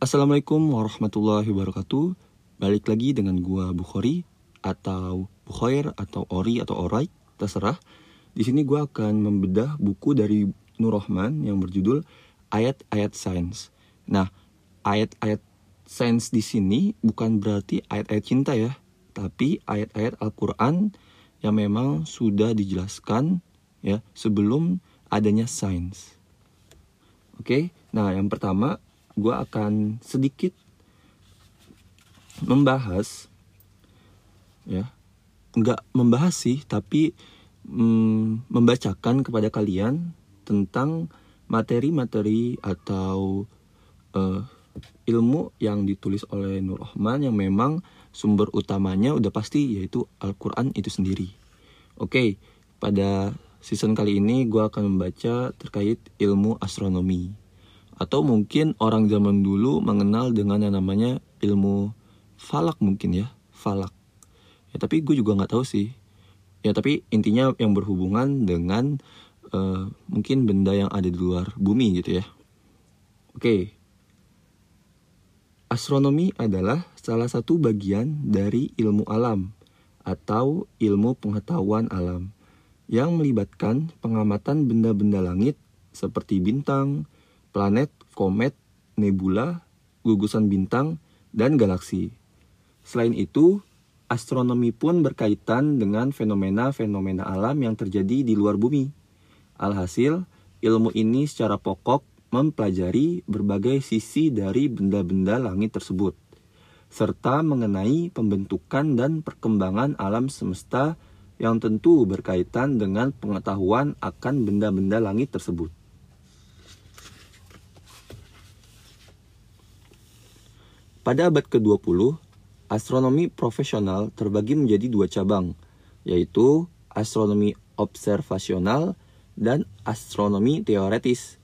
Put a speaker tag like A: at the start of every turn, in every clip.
A: Assalamualaikum warahmatullahi wabarakatuh. Balik lagi dengan gua Bukhari atau Bukhair atau Ori atau Orai, terserah. Di sini gua akan membedah buku dari Nur Rahman yang berjudul Ayat-ayat Sains. Nah, ayat-ayat sains di sini bukan berarti ayat-ayat cinta ya, tapi ayat-ayat Al-Qur'an yang memang sudah dijelaskan ya sebelum adanya sains. Oke, nah yang pertama gue akan sedikit membahas ya nggak membahas sih tapi mm, membacakan kepada kalian tentang materi-materi atau uh, ilmu yang ditulis oleh Nur Rahman yang memang sumber utamanya udah pasti yaitu Al-Quran itu sendiri. Oke, pada season kali ini gue akan membaca terkait ilmu astronomi atau mungkin orang zaman dulu mengenal dengan yang namanya ilmu falak mungkin ya falak. Ya tapi gue juga nggak tahu sih. Ya tapi intinya yang berhubungan dengan uh, mungkin benda yang ada di luar bumi gitu ya. Oke. Astronomi adalah salah satu bagian dari ilmu alam atau ilmu pengetahuan alam yang melibatkan pengamatan benda-benda langit seperti bintang, planet, komet, nebula, gugusan bintang, dan galaksi. Selain itu, astronomi pun berkaitan dengan fenomena-fenomena alam yang terjadi di luar bumi. Alhasil, ilmu ini secara pokok mempelajari berbagai sisi dari benda-benda langit tersebut, serta mengenai pembentukan dan perkembangan alam semesta yang tentu berkaitan dengan pengetahuan akan benda-benda langit tersebut. Pada abad ke-20, astronomi profesional terbagi menjadi dua cabang, yaitu astronomi observasional dan astronomi teoretis.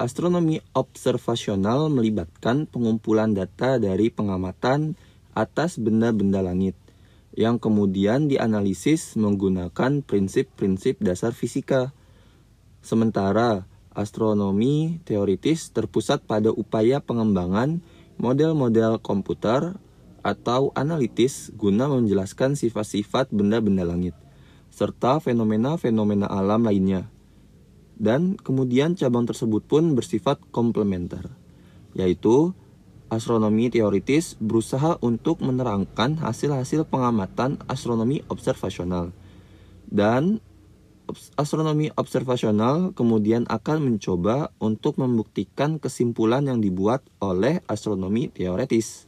A: Astronomi observasional melibatkan pengumpulan data dari pengamatan atas benda-benda langit yang kemudian dianalisis menggunakan prinsip-prinsip dasar fisika. Sementara astronomi teoritis terpusat pada upaya pengembangan model-model komputer atau analitis guna menjelaskan sifat-sifat benda-benda langit, serta fenomena-fenomena alam lainnya. Dan kemudian cabang tersebut pun bersifat komplementer, yaitu astronomi teoritis berusaha untuk menerangkan hasil-hasil pengamatan astronomi observasional. Dan astronomi observasional kemudian akan mencoba untuk membuktikan kesimpulan yang dibuat oleh astronomi teoretis.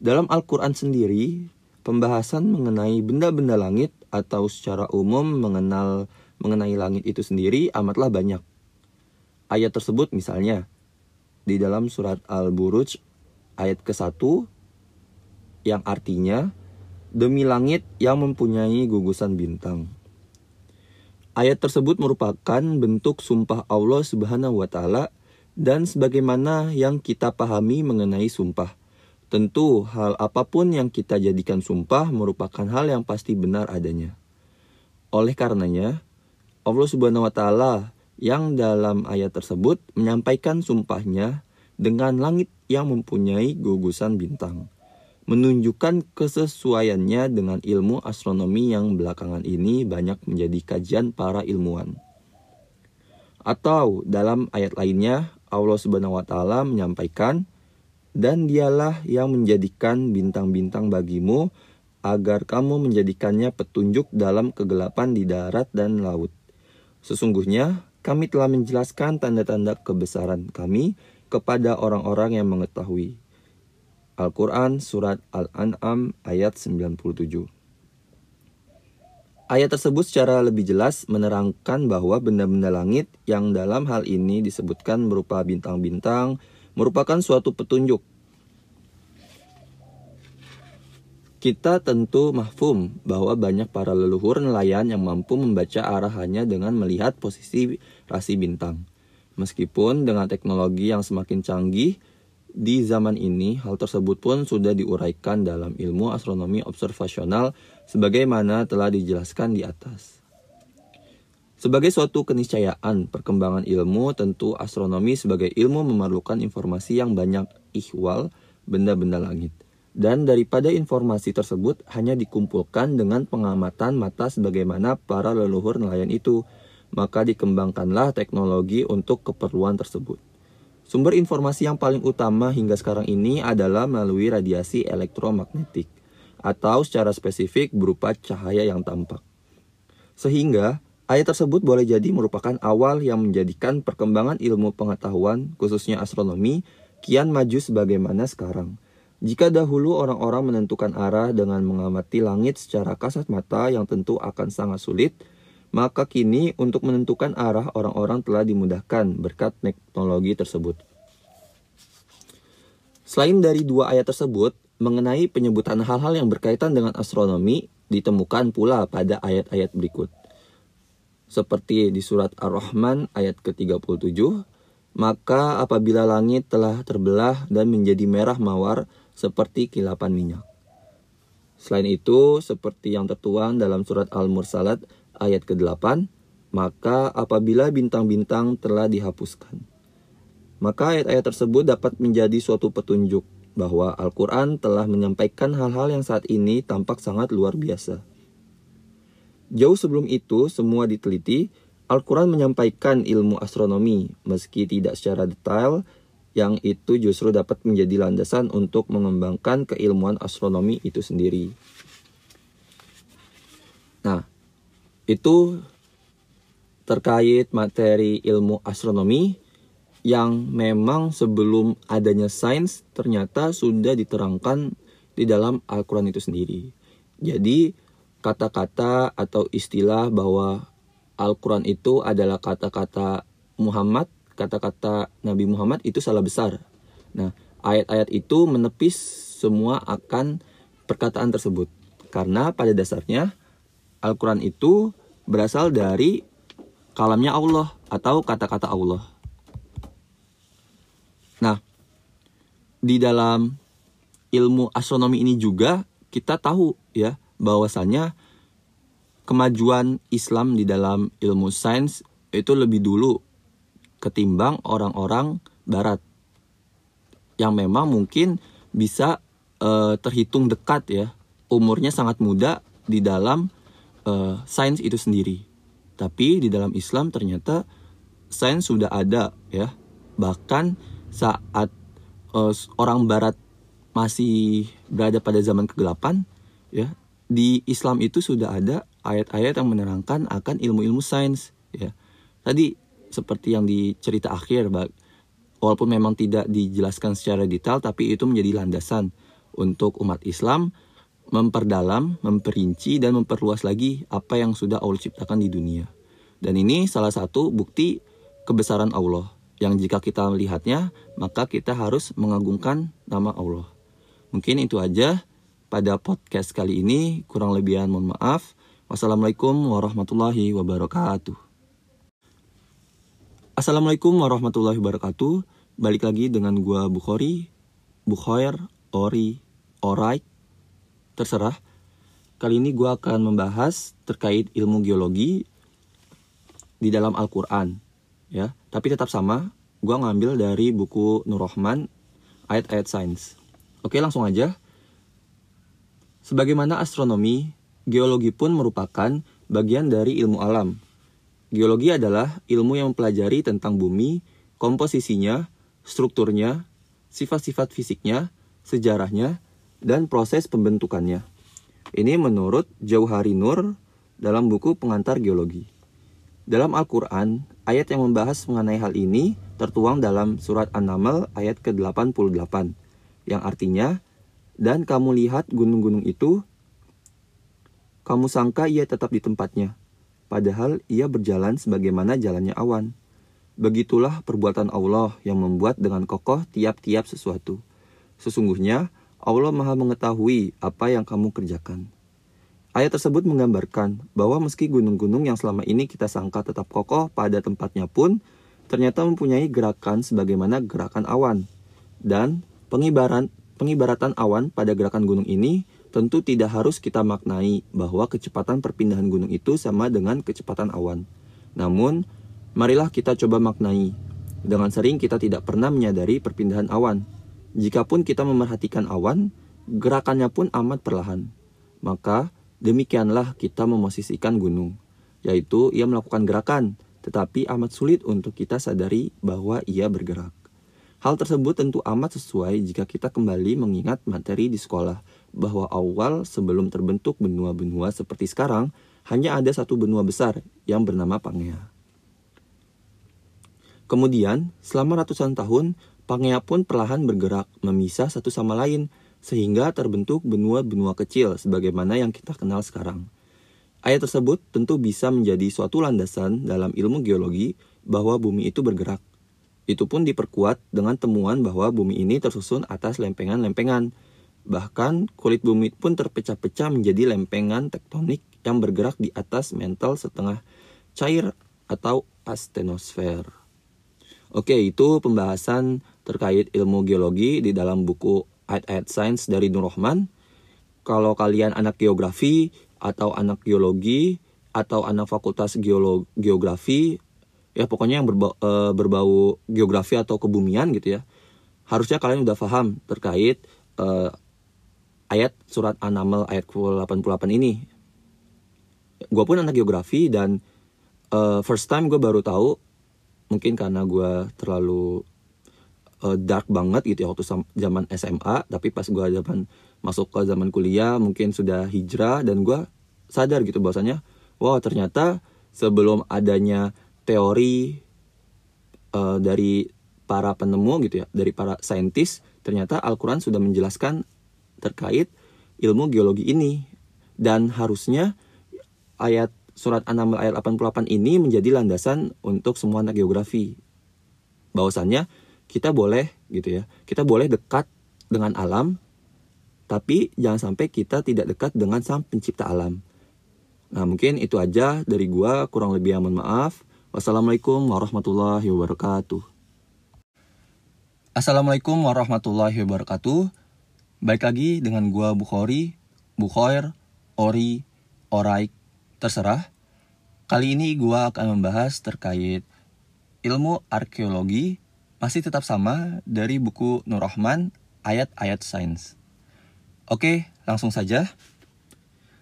A: Dalam Al-Quran sendiri, pembahasan mengenai benda-benda langit atau secara umum mengenal mengenai langit itu sendiri amatlah banyak. Ayat tersebut misalnya di dalam surat Al-Buruj ayat ke-1 yang artinya demi langit yang mempunyai gugusan bintang. Ayat tersebut merupakan bentuk sumpah Allah Subhanahu wa taala dan sebagaimana yang kita pahami mengenai sumpah. Tentu hal apa pun yang kita jadikan sumpah merupakan hal yang pasti benar adanya. Oleh karenanya, Allah Subhanahu wa taala yang dalam ayat tersebut menyampaikan sumpahnya dengan langit yang mempunyai gugusan bintang menunjukkan kesesuaiannya dengan ilmu astronomi yang belakangan ini banyak menjadi kajian para ilmuwan. Atau dalam ayat lainnya Allah Subhanahu wa taala menyampaikan dan dialah yang menjadikan bintang-bintang bagimu agar kamu menjadikannya petunjuk dalam kegelapan di darat dan laut. Sesungguhnya kami telah menjelaskan tanda-tanda kebesaran kami kepada orang-orang yang mengetahui. Al-Quran Surat Al-An'am ayat 97 Ayat tersebut secara lebih jelas menerangkan bahwa benda-benda langit yang dalam hal ini disebutkan berupa bintang-bintang merupakan suatu petunjuk. Kita tentu mahfum bahwa banyak para leluhur nelayan yang mampu membaca arahannya dengan melihat posisi rasi bintang. Meskipun dengan teknologi yang semakin canggih, di zaman ini, hal tersebut pun sudah diuraikan dalam ilmu astronomi observasional sebagaimana telah dijelaskan di atas. Sebagai suatu keniscayaan perkembangan ilmu, tentu astronomi sebagai ilmu memerlukan informasi yang banyak ihwal benda-benda langit. Dan daripada informasi tersebut hanya dikumpulkan dengan pengamatan mata sebagaimana para leluhur nelayan itu, maka dikembangkanlah teknologi untuk keperluan tersebut. Sumber informasi yang paling utama hingga sekarang ini adalah melalui radiasi elektromagnetik atau secara spesifik berupa cahaya yang tampak. Sehingga Ayat tersebut boleh jadi merupakan awal yang menjadikan perkembangan ilmu pengetahuan, khususnya astronomi, kian maju sebagaimana sekarang. Jika dahulu orang-orang menentukan arah dengan mengamati langit secara kasat mata yang tentu akan sangat sulit, maka kini untuk menentukan arah orang-orang telah dimudahkan berkat teknologi tersebut. Selain dari dua ayat tersebut, mengenai penyebutan hal-hal yang berkaitan dengan astronomi ditemukan pula pada ayat-ayat berikut seperti di surat Ar-Rahman ayat ke-37, maka apabila langit telah terbelah dan menjadi merah mawar seperti kilapan minyak. Selain itu, seperti yang tertuang dalam surat Al-Mursalat ayat ke-8, maka apabila bintang-bintang telah dihapuskan. Maka ayat-ayat tersebut dapat menjadi suatu petunjuk bahwa Al-Quran telah menyampaikan hal-hal yang saat ini tampak sangat luar biasa. Jauh sebelum itu, semua diteliti, Al-Quran menyampaikan ilmu astronomi, meski tidak secara detail, yang itu justru dapat menjadi landasan untuk mengembangkan keilmuan astronomi itu sendiri. Nah, itu terkait materi ilmu astronomi yang memang sebelum adanya sains ternyata sudah diterangkan di dalam Al-Quran itu sendiri. Jadi, kata-kata atau istilah bahwa Al-Quran itu adalah kata-kata Muhammad, kata-kata Nabi Muhammad itu salah besar. Nah, ayat-ayat itu menepis semua akan perkataan tersebut. Karena pada dasarnya Al-Quran itu berasal dari kalamnya Allah atau kata-kata Allah. Nah, di dalam ilmu astronomi ini juga kita tahu ya bahwasannya kemajuan Islam di dalam ilmu sains itu lebih dulu ketimbang orang-orang barat yang memang mungkin bisa uh, terhitung dekat ya umurnya sangat muda di dalam uh, sains itu sendiri tapi di dalam Islam ternyata sains sudah ada ya bahkan saat uh, orang barat masih berada pada zaman kegelapan ya di Islam itu sudah ada ayat-ayat yang menerangkan akan ilmu-ilmu sains ya. Tadi seperti yang di cerita akhir walaupun memang tidak dijelaskan secara detail tapi itu menjadi landasan untuk umat Islam memperdalam, memperinci dan memperluas lagi apa yang sudah Allah ciptakan di dunia. Dan ini salah satu bukti kebesaran Allah yang jika kita melihatnya maka kita harus mengagungkan nama Allah. Mungkin itu aja pada podcast kali ini. Kurang lebihan mohon maaf. Wassalamualaikum warahmatullahi wabarakatuh. Assalamualaikum warahmatullahi wabarakatuh. Balik lagi dengan gua Bukhari, Bukhoir, Ori, Alright, terserah. Kali ini gua akan membahas terkait ilmu geologi di dalam Al-Quran. Ya, tapi tetap sama. Gua ngambil dari buku Nur Rahman, ayat-ayat sains. Oke, langsung aja. Sebagaimana astronomi, geologi pun merupakan bagian dari ilmu alam. Geologi adalah ilmu yang mempelajari tentang bumi, komposisinya, strukturnya, sifat-sifat fisiknya, sejarahnya, dan proses pembentukannya. Ini menurut Jauhari Nur dalam buku Pengantar Geologi. Dalam Al-Quran, ayat yang membahas mengenai hal ini tertuang dalam surat An-Naml ayat ke-88, yang artinya, dan kamu lihat gunung-gunung itu, kamu sangka ia tetap di tempatnya, padahal ia berjalan sebagaimana jalannya awan. Begitulah perbuatan Allah yang membuat dengan kokoh tiap-tiap sesuatu. Sesungguhnya Allah Maha Mengetahui apa yang kamu kerjakan. Ayat tersebut menggambarkan bahwa meski gunung-gunung yang selama ini kita sangka tetap kokoh pada tempatnya pun ternyata mempunyai gerakan sebagaimana gerakan awan. Dan pengibaran Pengibaratan awan pada gerakan gunung ini tentu tidak harus kita maknai bahwa kecepatan perpindahan gunung itu sama dengan kecepatan awan. Namun, marilah kita coba maknai. Dengan sering kita tidak pernah menyadari perpindahan awan. Jikapun kita memerhatikan awan, gerakannya pun amat perlahan. Maka, demikianlah kita memosisikan gunung, yaitu ia melakukan gerakan, tetapi amat sulit untuk kita sadari bahwa ia bergerak. Hal tersebut tentu amat sesuai jika kita kembali mengingat materi di sekolah, bahwa awal sebelum terbentuk benua-benua seperti sekarang, hanya ada satu benua besar yang bernama Pangea. Kemudian, selama ratusan tahun, Pangea pun perlahan bergerak, memisah satu sama lain, sehingga terbentuk benua-benua kecil sebagaimana yang kita kenal sekarang. Ayat tersebut tentu bisa menjadi suatu landasan dalam ilmu geologi bahwa bumi itu bergerak. Itu pun diperkuat dengan temuan bahwa bumi ini tersusun atas lempengan-lempengan. Bahkan kulit bumi pun terpecah-pecah menjadi lempengan tektonik yang bergerak di atas mantel setengah cair atau astenosfer. Oke, itu pembahasan terkait ilmu geologi di dalam buku Ayat-Ayat Sains dari Nur Rahman. Kalau kalian anak geografi atau anak geologi atau anak fakultas geografi ya pokoknya yang berbau, e, berbau geografi atau kebumian gitu ya harusnya kalian udah paham terkait e, ayat surat An-Naml ayat 88 ini gue pun anak geografi dan e, first time gue baru tahu mungkin karena gue terlalu uh, dark banget gitu ya waktu zaman SMA tapi pas gue zaman masuk ke zaman kuliah mungkin sudah hijrah dan gue sadar gitu bahwasanya wow ternyata sebelum adanya teori uh, dari para penemu gitu ya, dari para saintis, ternyata Al-Quran sudah menjelaskan terkait ilmu geologi ini. Dan harusnya ayat surat An-Naml ayat 88 ini menjadi landasan untuk semua anak geografi. Bahwasannya kita boleh gitu ya, kita boleh dekat dengan alam, tapi jangan sampai kita tidak dekat dengan sang pencipta alam. Nah mungkin itu aja dari gua, kurang lebih aman maaf. Wassalamualaikum warahmatullahi wabarakatuh. Assalamualaikum warahmatullahi wabarakatuh. Baik lagi dengan gua Bukhari, Bukhoir, Ori, Oraik, terserah. Kali ini gua akan membahas terkait ilmu arkeologi masih tetap sama dari buku Nur Rahman ayat-ayat sains. Oke, langsung saja.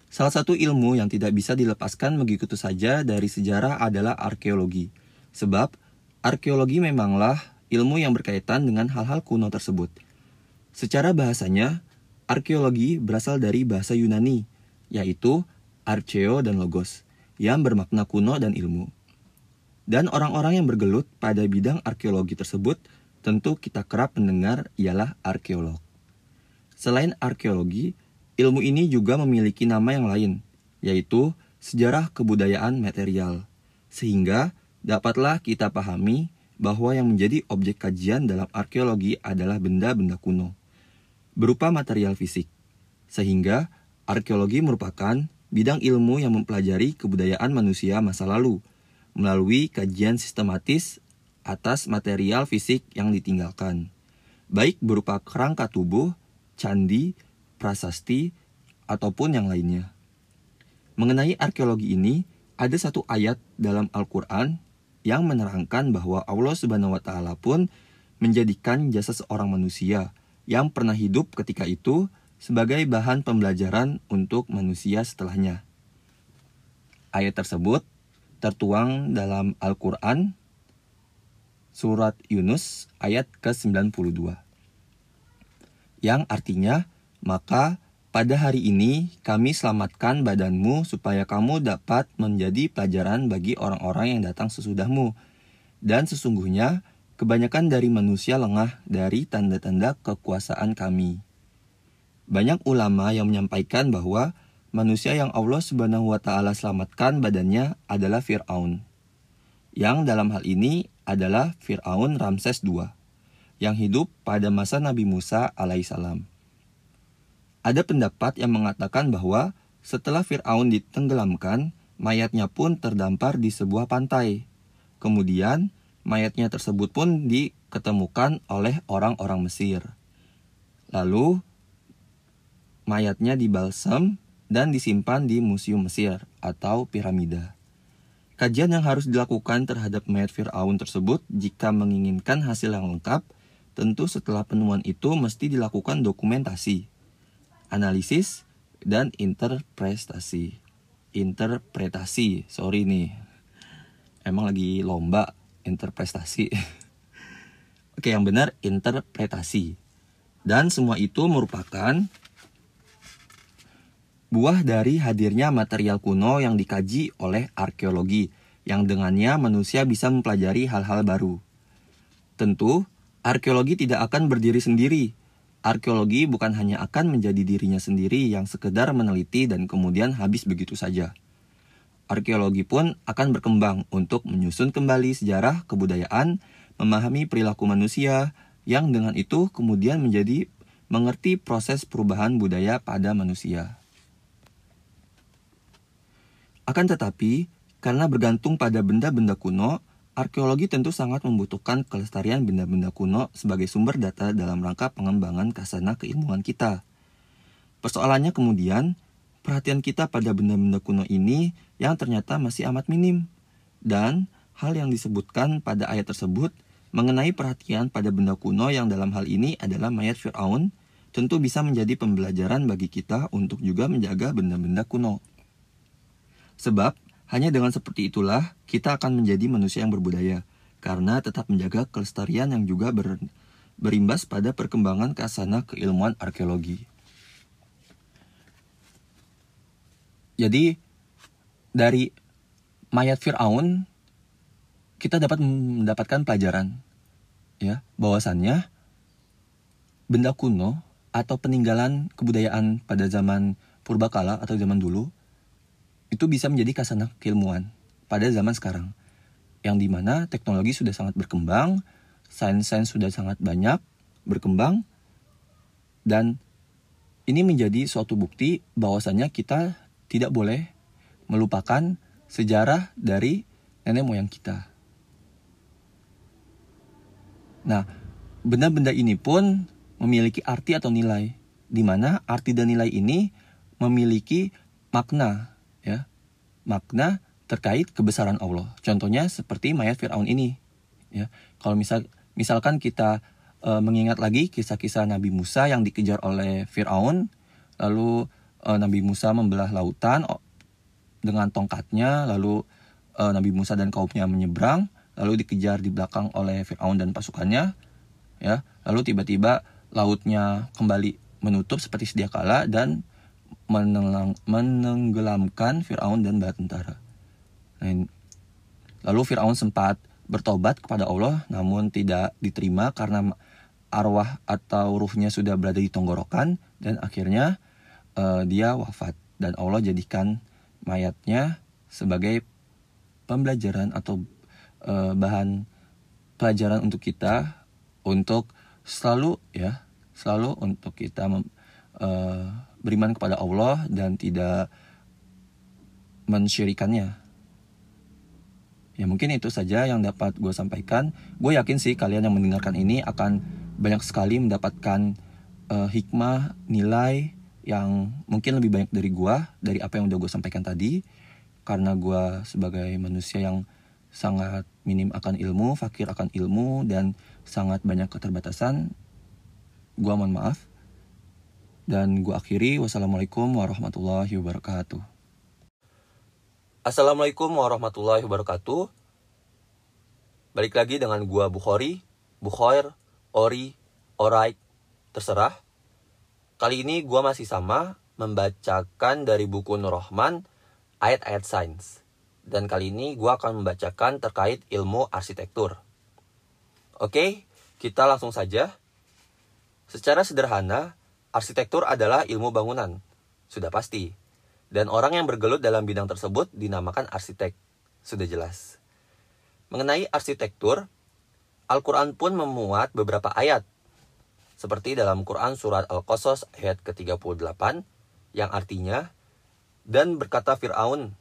A: Salah satu ilmu yang tidak bisa dilepaskan begitu saja dari sejarah adalah arkeologi. Sebab arkeologi memanglah ilmu yang berkaitan dengan hal-hal kuno tersebut. Secara bahasanya, arkeologi berasal dari bahasa Yunani, yaitu archeo dan logos, yang bermakna kuno dan ilmu. Dan orang-orang yang bergelut pada bidang arkeologi tersebut tentu kita kerap mendengar ialah arkeolog. Selain arkeologi, Ilmu ini juga memiliki nama yang lain, yaitu sejarah kebudayaan material. Sehingga dapatlah kita pahami bahwa yang menjadi objek kajian dalam arkeologi adalah benda-benda kuno, berupa material fisik. Sehingga arkeologi merupakan bidang ilmu yang mempelajari kebudayaan manusia masa lalu, melalui kajian sistematis atas material fisik yang ditinggalkan, baik berupa kerangka tubuh, candi, prasasti, ataupun yang lainnya. Mengenai arkeologi ini, ada satu ayat dalam Al-Quran yang menerangkan bahwa Allah Subhanahu wa Ta'ala pun menjadikan jasa seorang manusia yang pernah hidup ketika itu sebagai bahan pembelajaran untuk manusia setelahnya. Ayat tersebut tertuang dalam Al-Quran surat Yunus ayat ke-92 yang artinya maka pada hari ini kami selamatkan badanmu supaya kamu dapat menjadi pelajaran bagi orang-orang yang datang sesudahmu. Dan sesungguhnya kebanyakan dari manusia lengah dari tanda-tanda kekuasaan kami. Banyak ulama yang menyampaikan bahwa manusia yang Allah Subhanahu wa taala selamatkan badannya adalah Firaun. Yang dalam hal ini adalah Firaun Ramses II yang hidup pada masa Nabi Musa alaihissalam. Ada pendapat yang mengatakan bahwa setelah Fir'aun ditenggelamkan, mayatnya pun terdampar di sebuah pantai. Kemudian, mayatnya tersebut pun diketemukan oleh orang-orang Mesir. Lalu, mayatnya dibalsam dan disimpan di Museum Mesir atau piramida. Kajian yang harus dilakukan terhadap mayat Fir'aun tersebut jika menginginkan hasil yang lengkap, tentu setelah penemuan itu mesti dilakukan dokumentasi, analisis, dan interpretasi. Interpretasi, sorry nih. Emang lagi lomba interpretasi. Oke, yang benar interpretasi. Dan semua itu merupakan buah dari hadirnya material kuno yang dikaji oleh arkeologi, yang dengannya manusia bisa mempelajari hal-hal baru. Tentu, arkeologi tidak akan berdiri sendiri. Arkeologi bukan hanya akan menjadi dirinya sendiri yang sekedar meneliti dan kemudian habis begitu saja. Arkeologi pun akan berkembang untuk menyusun kembali sejarah kebudayaan, memahami perilaku manusia, yang dengan itu kemudian menjadi mengerti proses perubahan budaya pada manusia. Akan tetapi, karena bergantung pada benda-benda kuno, arkeologi tentu sangat membutuhkan kelestarian benda-benda kuno sebagai sumber data dalam rangka pengembangan kasana keilmuan kita. Persoalannya kemudian, perhatian kita pada benda-benda kuno ini yang ternyata masih amat minim. Dan hal yang disebutkan pada ayat tersebut mengenai perhatian pada benda kuno yang dalam hal ini adalah mayat Fir'aun, tentu bisa menjadi pembelajaran bagi kita untuk juga menjaga benda-benda kuno. Sebab hanya dengan seperti itulah kita akan menjadi manusia yang berbudaya, karena tetap menjaga kelestarian yang juga ber, berimbas pada perkembangan kasana keilmuan arkeologi. Jadi dari mayat Firaun kita dapat mendapatkan pelajaran ya bahwasannya benda kuno atau peninggalan kebudayaan pada zaman purbakala atau zaman dulu itu bisa menjadi kasana keilmuan pada zaman sekarang. Yang di mana teknologi sudah sangat berkembang, sains-sains sudah sangat banyak berkembang, dan ini menjadi suatu bukti bahwasannya kita tidak boleh melupakan sejarah dari nenek moyang kita. Nah, benda-benda ini pun memiliki arti atau nilai, di mana arti dan nilai ini memiliki makna makna terkait kebesaran Allah. Contohnya seperti mayat Firaun ini. Ya, kalau misal misalkan kita e, mengingat lagi kisah-kisah Nabi Musa yang dikejar oleh Firaun, lalu e, Nabi Musa membelah lautan dengan tongkatnya, lalu e, Nabi Musa dan kaumnya menyeberang, lalu dikejar di belakang oleh Firaun dan pasukannya, ya, lalu tiba-tiba lautnya kembali menutup seperti sedia kala dan menenggelamkan Firaun dan bala tentara. Nah, lalu Firaun sempat bertobat kepada Allah namun tidak diterima karena arwah atau ruhnya sudah berada di tenggorokan dan akhirnya uh, dia wafat dan Allah jadikan mayatnya sebagai pembelajaran atau uh, bahan pelajaran untuk kita untuk selalu ya selalu untuk kita uh, beriman kepada Allah dan tidak mensyirikannya. Ya mungkin itu saja yang dapat gue sampaikan. Gue yakin sih kalian yang mendengarkan ini akan banyak sekali mendapatkan uh, hikmah, nilai yang mungkin lebih banyak dari gue, dari apa yang udah gue sampaikan tadi. Karena gue sebagai manusia yang sangat minim akan ilmu, fakir akan ilmu, dan sangat banyak keterbatasan, gue mohon maaf. Dan gue akhiri, wassalamualaikum warahmatullahi wabarakatuh.
B: Assalamualaikum warahmatullahi wabarakatuh. Balik lagi dengan gua Bukhari, Bukhoir, Ori, Alright, terserah. Kali ini gua masih sama membacakan dari buku Nur Rahman ayat-ayat sains. Dan kali ini gua akan membacakan terkait ilmu arsitektur. Oke, kita langsung saja. Secara sederhana, Arsitektur adalah ilmu bangunan, sudah pasti. Dan orang yang bergelut dalam bidang tersebut dinamakan arsitek, sudah jelas. Mengenai arsitektur, Al-Quran pun memuat beberapa ayat, seperti dalam Quran Surat Al-Qasas ayat ke-38, yang artinya, Dan berkata Fir'aun,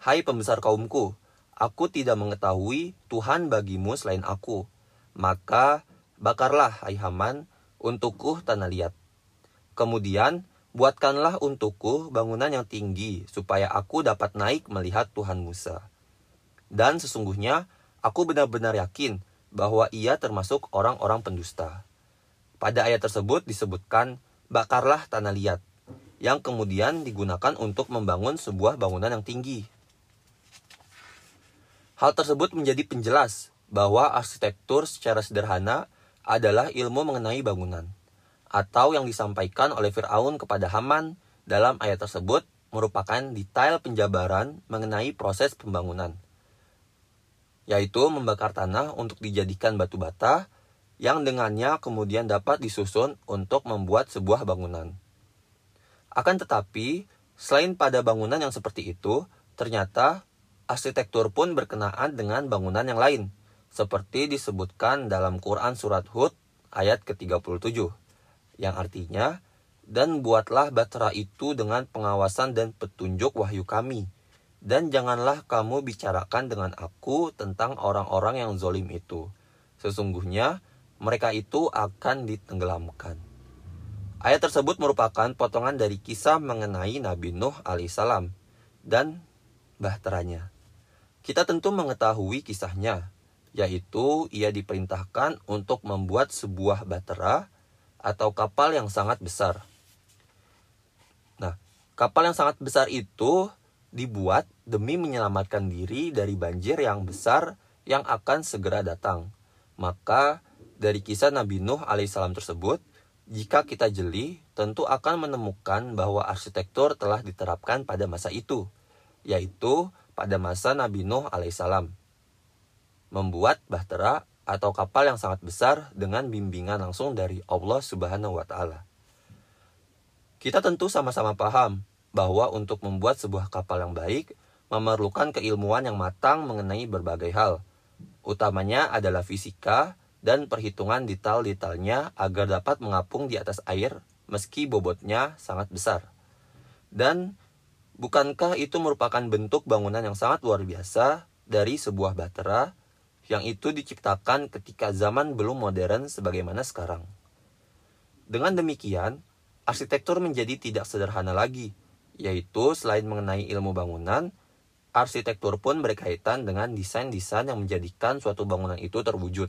B: Hai pembesar kaumku, aku tidak mengetahui Tuhan bagimu selain aku, maka bakarlah, hai Haman, untukku tanah liat. Kemudian, buatkanlah untukku bangunan yang tinggi, supaya aku dapat naik melihat Tuhan Musa. Dan sesungguhnya aku benar-benar yakin bahwa ia termasuk orang-orang pendusta. Pada ayat tersebut disebutkan, bakarlah tanah liat, yang kemudian digunakan untuk membangun sebuah bangunan yang tinggi. Hal tersebut menjadi penjelas bahwa arsitektur secara sederhana adalah ilmu mengenai bangunan, atau yang disampaikan oleh Firaun kepada Haman dalam ayat tersebut merupakan detail penjabaran mengenai proses pembangunan yaitu membakar tanah untuk dijadikan batu bata yang dengannya kemudian dapat disusun untuk membuat sebuah bangunan. Akan tetapi, selain pada bangunan yang seperti itu, ternyata arsitektur pun berkenaan dengan bangunan yang lain, seperti disebutkan dalam Quran Surat Hud ayat ke-37, yang artinya, Dan buatlah batra itu dengan pengawasan dan petunjuk wahyu kami, dan janganlah kamu bicarakan dengan aku tentang orang-orang yang zolim itu. Sesungguhnya mereka itu akan ditenggelamkan. Ayat tersebut merupakan potongan dari kisah mengenai Nabi Nuh alaihissalam dan bahteranya. Kita tentu mengetahui kisahnya, yaitu ia diperintahkan untuk membuat sebuah bahtera atau kapal yang sangat besar. Nah, kapal yang sangat besar itu dibuat demi menyelamatkan diri dari banjir yang besar yang akan segera datang. Maka dari kisah Nabi Nuh alaihissalam tersebut, jika kita jeli, tentu akan menemukan bahwa arsitektur telah diterapkan pada masa itu, yaitu pada masa Nabi Nuh alaihissalam. Membuat bahtera atau kapal yang sangat besar dengan bimbingan langsung dari Allah Subhanahu wa taala. Kita tentu sama-sama paham bahwa untuk membuat sebuah kapal yang baik memerlukan keilmuan yang matang mengenai berbagai hal. Utamanya adalah fisika dan perhitungan detail-detailnya agar dapat mengapung di atas air meski bobotnya sangat besar. Dan bukankah itu merupakan bentuk bangunan yang sangat luar biasa dari sebuah batera yang itu diciptakan ketika zaman belum modern sebagaimana sekarang. Dengan demikian, arsitektur menjadi tidak sederhana lagi, yaitu selain mengenai ilmu bangunan, arsitektur pun berkaitan dengan desain-desain yang menjadikan suatu bangunan itu terwujud.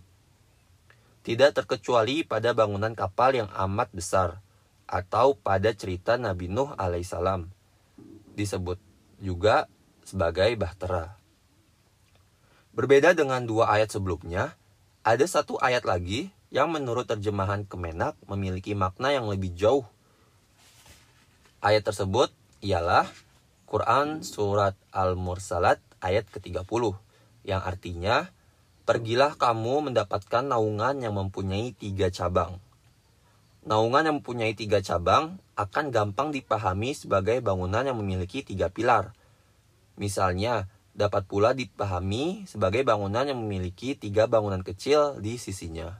B: Tidak terkecuali pada bangunan kapal yang amat besar, atau pada cerita Nabi Nuh alaihissalam. Disebut juga sebagai bahtera. Berbeda dengan dua ayat sebelumnya, ada satu ayat lagi yang menurut terjemahan Kemenak memiliki makna yang lebih jauh. Ayat tersebut ialah Quran Surat Al-Mursalat ayat ke-30 yang artinya Pergilah kamu mendapatkan naungan yang mempunyai tiga cabang. Naungan yang mempunyai tiga cabang akan gampang dipahami sebagai bangunan yang memiliki tiga pilar. Misalnya, dapat pula dipahami sebagai bangunan yang memiliki tiga bangunan kecil di sisinya.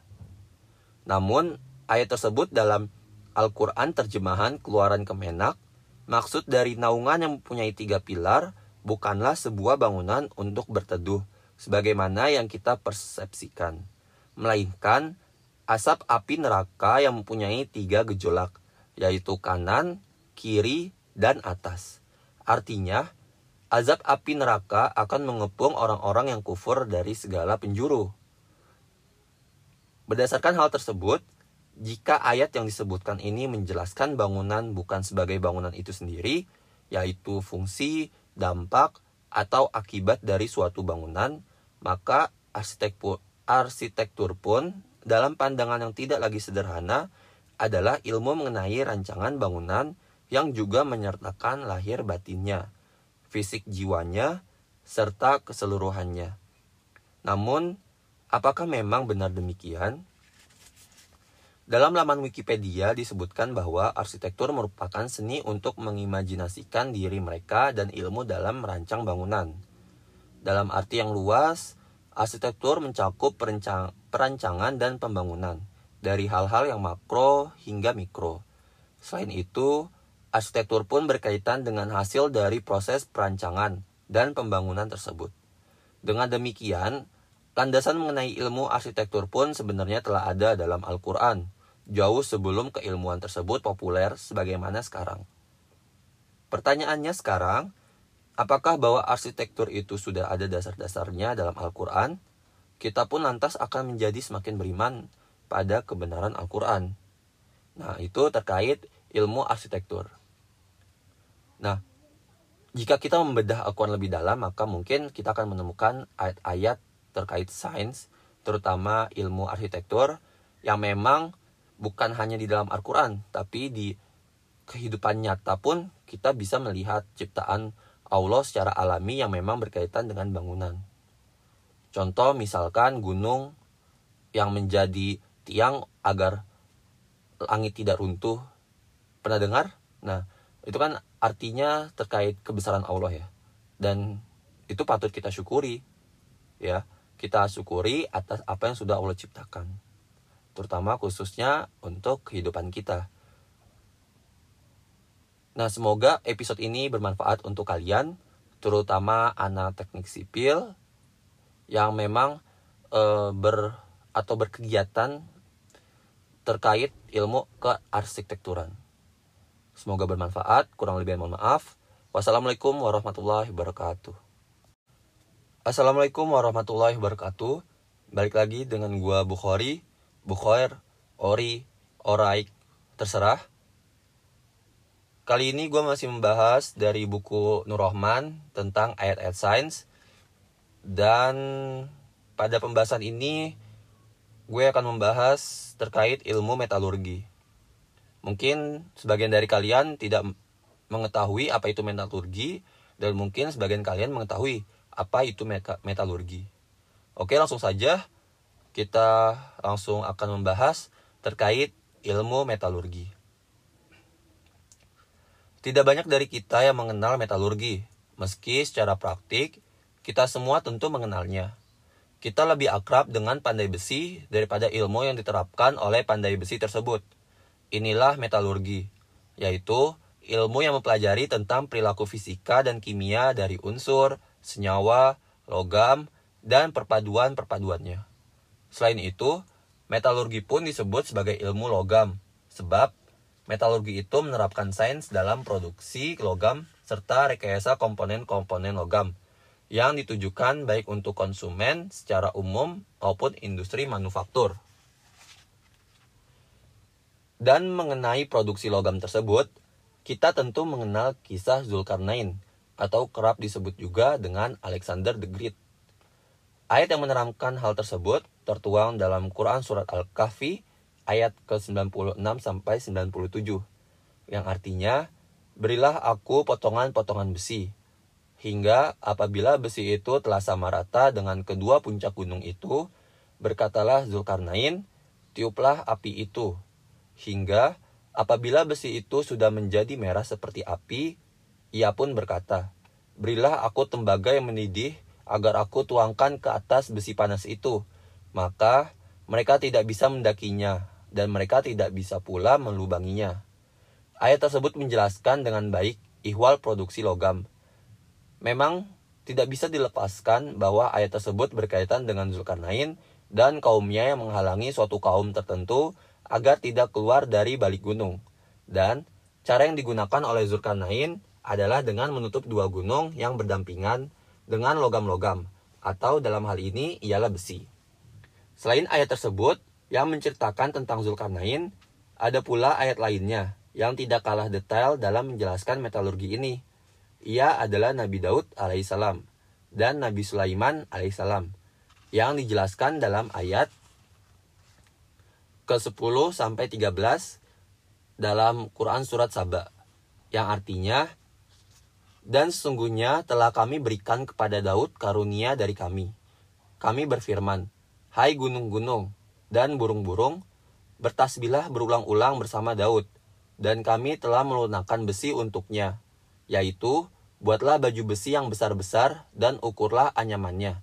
B: Namun, ayat tersebut dalam Al-Quran terjemahan keluaran Kemenak Maksud dari naungan yang mempunyai tiga pilar bukanlah sebuah bangunan untuk berteduh, sebagaimana yang kita persepsikan, melainkan asap api neraka yang mempunyai tiga gejolak, yaitu kanan, kiri, dan atas. Artinya, azab api neraka akan mengepung orang-orang yang kufur dari segala penjuru. Berdasarkan hal tersebut, jika ayat yang disebutkan ini menjelaskan bangunan bukan sebagai bangunan itu sendiri, yaitu fungsi, dampak, atau akibat dari suatu bangunan, maka arsitektur, pun dalam pandangan yang tidak lagi sederhana adalah ilmu mengenai rancangan bangunan yang juga menyertakan lahir batinnya, fisik jiwanya, serta keseluruhannya. Namun, apakah memang benar demikian? Dalam laman Wikipedia disebutkan bahwa arsitektur merupakan seni untuk mengimajinasikan diri mereka dan ilmu dalam merancang bangunan. Dalam arti yang luas, arsitektur mencakup perancang, perancangan dan pembangunan, dari hal-hal yang makro hingga mikro. Selain itu, arsitektur pun berkaitan dengan hasil dari proses perancangan dan pembangunan tersebut. Dengan demikian, landasan mengenai ilmu arsitektur pun sebenarnya telah ada dalam Al-Quran, jauh sebelum keilmuan tersebut populer sebagaimana sekarang. Pertanyaannya sekarang, Apakah bahwa arsitektur itu sudah ada dasar-dasarnya dalam Al-Quran? Kita pun lantas akan menjadi semakin beriman pada kebenaran Al-Quran. Nah, itu terkait ilmu arsitektur. Nah, jika kita membedah Al-Quran lebih dalam, maka mungkin kita akan menemukan ayat-ayat terkait sains, terutama ilmu arsitektur, yang memang bukan hanya di dalam Al-Quran, tapi di kehidupan nyata pun kita bisa melihat ciptaan Allah secara alami yang memang berkaitan dengan bangunan. Contoh misalkan gunung yang menjadi tiang agar langit tidak runtuh. Pernah dengar? Nah, itu kan artinya terkait kebesaran Allah ya. Dan itu patut kita syukuri. Ya, kita syukuri atas apa yang sudah Allah ciptakan. Terutama khususnya untuk kehidupan kita. Nah, semoga episode ini bermanfaat untuk kalian, terutama anak teknik sipil yang memang e, ber atau berkegiatan terkait ilmu kearsitekturan. Semoga bermanfaat, kurang lebih mohon maaf. Wassalamualaikum warahmatullahi wabarakatuh. Assalamualaikum warahmatullahi wabarakatuh. Balik lagi dengan gua Bukhari, Bukhair, Ori, Oraik, terserah Kali ini gue masih membahas dari buku Nur Rahman tentang ayat-ayat sains. Dan pada pembahasan ini gue akan membahas terkait ilmu metalurgi. Mungkin sebagian dari kalian tidak mengetahui apa itu metalurgi dan mungkin sebagian kalian mengetahui apa itu metalurgi. Oke, langsung saja kita langsung akan membahas terkait ilmu metalurgi. Tidak banyak dari kita yang mengenal metalurgi, meski secara praktik kita semua tentu mengenalnya. Kita lebih akrab dengan pandai besi daripada ilmu yang diterapkan oleh pandai besi tersebut. Inilah metalurgi, yaitu ilmu yang mempelajari tentang perilaku fisika dan kimia dari unsur, senyawa, logam, dan perpaduan-perpaduannya. Selain itu, metalurgi pun disebut sebagai ilmu logam, sebab Metalurgi itu menerapkan sains dalam produksi logam serta rekayasa komponen-komponen logam yang ditujukan baik untuk konsumen secara umum maupun industri manufaktur. Dan mengenai produksi logam tersebut, kita tentu mengenal kisah Zulkarnain atau kerap disebut juga dengan Alexander the Great. Ayat yang menerangkan hal tersebut tertuang dalam Quran Surat Al-Kahfi ayat ke-96 sampai 97 yang artinya berilah aku potongan-potongan besi hingga apabila besi itu telah sama rata dengan kedua puncak gunung itu berkatalah Zulkarnain tiuplah api itu hingga apabila besi itu sudah menjadi merah seperti api ia pun berkata berilah aku tembaga yang mendidih agar aku tuangkan ke atas besi panas itu maka mereka tidak bisa mendakinya dan mereka tidak bisa pula melubanginya. Ayat tersebut menjelaskan dengan baik ihwal produksi logam. Memang tidak bisa dilepaskan bahwa ayat tersebut berkaitan dengan Zulkarnain dan kaumnya yang menghalangi suatu kaum tertentu agar tidak keluar dari balik gunung. Dan cara yang digunakan oleh Zulkarnain adalah dengan menutup dua gunung yang berdampingan dengan logam-logam, atau dalam hal ini ialah besi. Selain ayat tersebut, yang menceritakan tentang Zulkarnain, ada pula ayat lainnya yang tidak kalah detail dalam menjelaskan metalurgi ini. Ia adalah Nabi Daud alaihissalam dan Nabi Sulaiman alaihissalam yang dijelaskan dalam ayat ke-10 sampai 13 dalam Quran surat Saba yang artinya dan sesungguhnya telah kami berikan kepada Daud karunia dari kami. Kami berfirman, Hai gunung-gunung, dan burung-burung bertasbihlah berulang-ulang bersama Daud, dan kami telah melunakkan besi untuknya, yaitu buatlah baju besi yang besar-besar dan ukurlah anyamannya,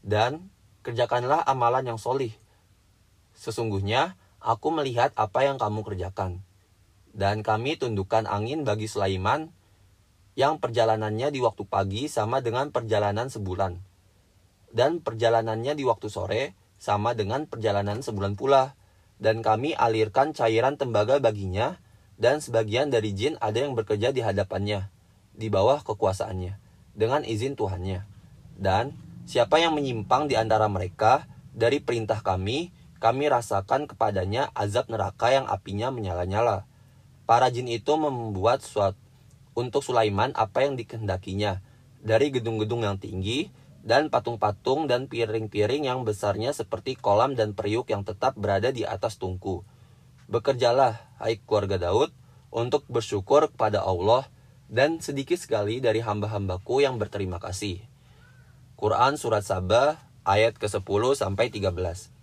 B: dan kerjakanlah amalan yang solih. Sesungguhnya aku melihat apa yang kamu kerjakan, dan kami tundukkan angin bagi Sulaiman yang perjalanannya di waktu pagi sama dengan perjalanan sebulan, dan perjalanannya di waktu sore sama dengan perjalanan sebulan pula. Dan kami alirkan cairan tembaga baginya, dan sebagian dari jin ada yang bekerja di hadapannya, di bawah kekuasaannya. dengan izin Tuhannya. Dan siapa yang menyimpang di antara mereka dari perintah kami, kami rasakan kepadanya azab neraka yang apinya menyala-nyala. Para jin itu membuat suatu untuk Sulaiman apa yang dikehendakinya dari gedung-gedung yang tinggi dan patung-patung dan piring-piring yang besarnya seperti kolam dan periuk yang tetap berada di atas tungku. Bekerjalah, hai keluarga Daud, untuk bersyukur kepada Allah dan sedikit sekali dari hamba-hambaku yang berterima kasih. Quran Surat Sabah ayat ke-10 sampai 13.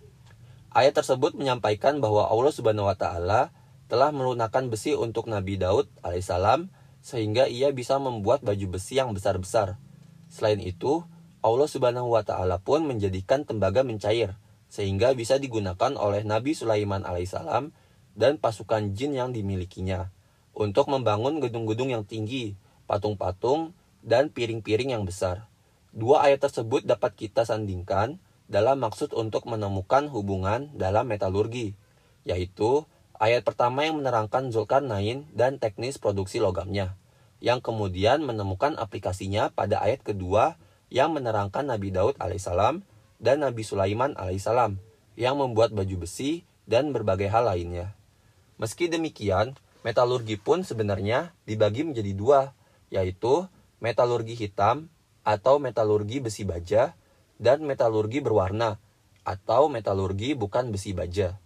B: Ayat tersebut menyampaikan bahwa Allah Subhanahu wa taala telah melunakkan besi untuk Nabi Daud alaihissalam sehingga ia bisa membuat baju besi yang besar-besar. Selain itu, Allah Subhanahu wa taala pun menjadikan tembaga mencair sehingga bisa digunakan oleh Nabi Sulaiman alaihissalam dan pasukan jin yang dimilikinya untuk membangun gedung-gedung yang tinggi, patung-patung, dan piring-piring yang besar. Dua ayat tersebut dapat kita sandingkan dalam maksud untuk menemukan hubungan dalam metalurgi, yaitu ayat pertama yang menerangkan Zulkarnain dan teknis produksi logamnya, yang kemudian menemukan aplikasinya pada ayat kedua yang menerangkan Nabi Daud alaihissalam dan Nabi Sulaiman alaihissalam yang membuat baju besi dan berbagai hal lainnya. Meski demikian, metalurgi pun sebenarnya dibagi menjadi dua, yaitu metalurgi hitam atau metalurgi besi baja dan metalurgi berwarna atau metalurgi bukan besi baja.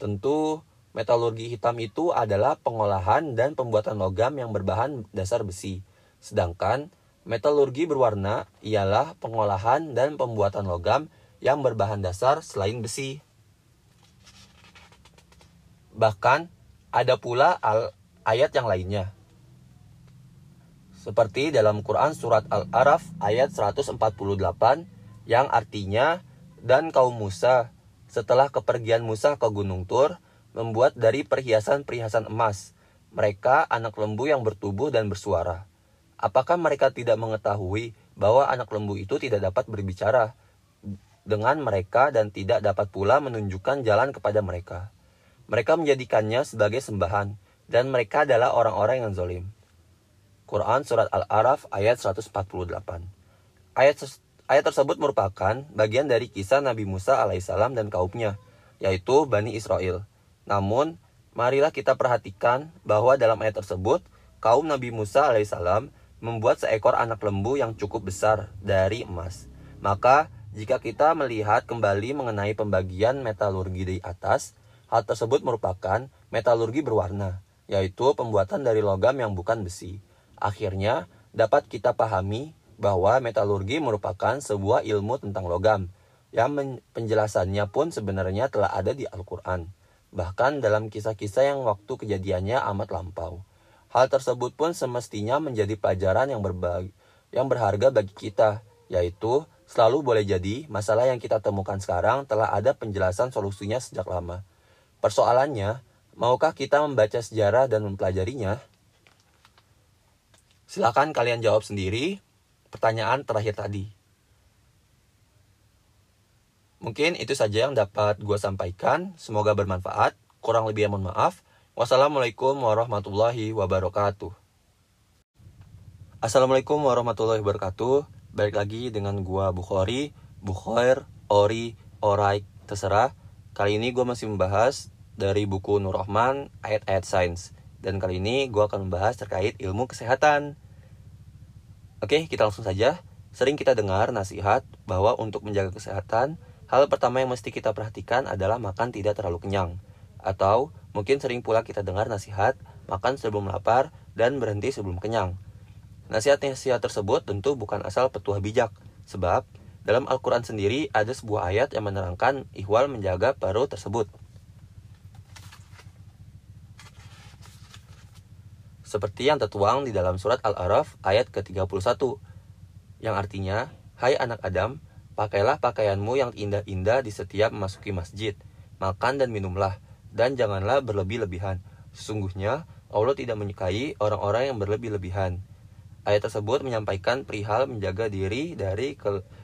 B: Tentu metalurgi hitam itu adalah pengolahan dan pembuatan logam yang berbahan dasar besi. Sedangkan Metalurgi berwarna ialah pengolahan dan pembuatan logam yang berbahan dasar selain besi. Bahkan ada pula al ayat yang lainnya. Seperti dalam Quran surat Al-Araf ayat 148 yang artinya dan kaum Musa setelah kepergian Musa ke Gunung Tur membuat dari perhiasan-perhiasan emas mereka anak lembu yang bertubuh dan bersuara Apakah mereka tidak mengetahui bahwa anak lembu itu tidak dapat berbicara dengan mereka dan tidak dapat pula menunjukkan jalan kepada mereka? Mereka menjadikannya sebagai sembahan, dan mereka adalah orang-orang yang zolim. Quran Surat Al-Araf ayat 148 Ayat, ayat tersebut merupakan bagian dari kisah Nabi Musa alaihissalam dan kaumnya, yaitu Bani Israel. Namun, marilah kita perhatikan bahwa dalam ayat tersebut, kaum Nabi Musa alaihissalam membuat seekor anak lembu yang cukup besar dari emas. Maka, jika kita melihat kembali mengenai pembagian metalurgi di atas, hal tersebut merupakan metalurgi berwarna, yaitu pembuatan dari logam yang bukan besi. Akhirnya, dapat kita pahami bahwa metalurgi merupakan sebuah ilmu tentang logam, yang penjelasannya pun sebenarnya telah ada di Al-Quran. Bahkan dalam kisah-kisah yang waktu kejadiannya amat lampau. Hal tersebut pun semestinya menjadi pelajaran yang berbagi, yang berharga bagi kita, yaitu selalu boleh jadi masalah yang kita temukan sekarang telah ada penjelasan solusinya sejak lama. Persoalannya, maukah kita membaca sejarah dan mempelajarinya? Silakan kalian jawab sendiri pertanyaan terakhir tadi. Mungkin itu saja yang dapat gue sampaikan. Semoga bermanfaat. Kurang lebih mohon maaf. Wassalamualaikum warahmatullahi wabarakatuh. Assalamualaikum warahmatullahi wabarakatuh. Balik lagi dengan gua Bukhari, Bukhair, Ori, Orai, terserah. Kali ini gua masih membahas dari buku Nur Rahman, ayat-ayat sains. Dan kali ini gua akan membahas terkait ilmu kesehatan. Oke, kita langsung saja. Sering kita dengar nasihat bahwa untuk menjaga kesehatan, hal pertama yang mesti kita perhatikan adalah makan tidak terlalu kenyang. Atau Mungkin sering pula kita dengar nasihat, makan sebelum lapar dan berhenti sebelum kenyang. Nasihat-nasihat tersebut tentu bukan asal petua bijak, sebab dalam Al-Quran sendiri ada sebuah ayat yang menerangkan ihwal menjaga perut tersebut. Seperti yang tertuang di dalam surat Al-Araf ayat ke-31, yang artinya, Hai anak Adam, pakailah pakaianmu yang indah-indah di setiap memasuki masjid, makan dan minumlah, dan janganlah berlebih-lebihan. Sesungguhnya Allah tidak menyukai orang-orang yang berlebih-lebihan. Ayat tersebut menyampaikan perihal menjaga diri dari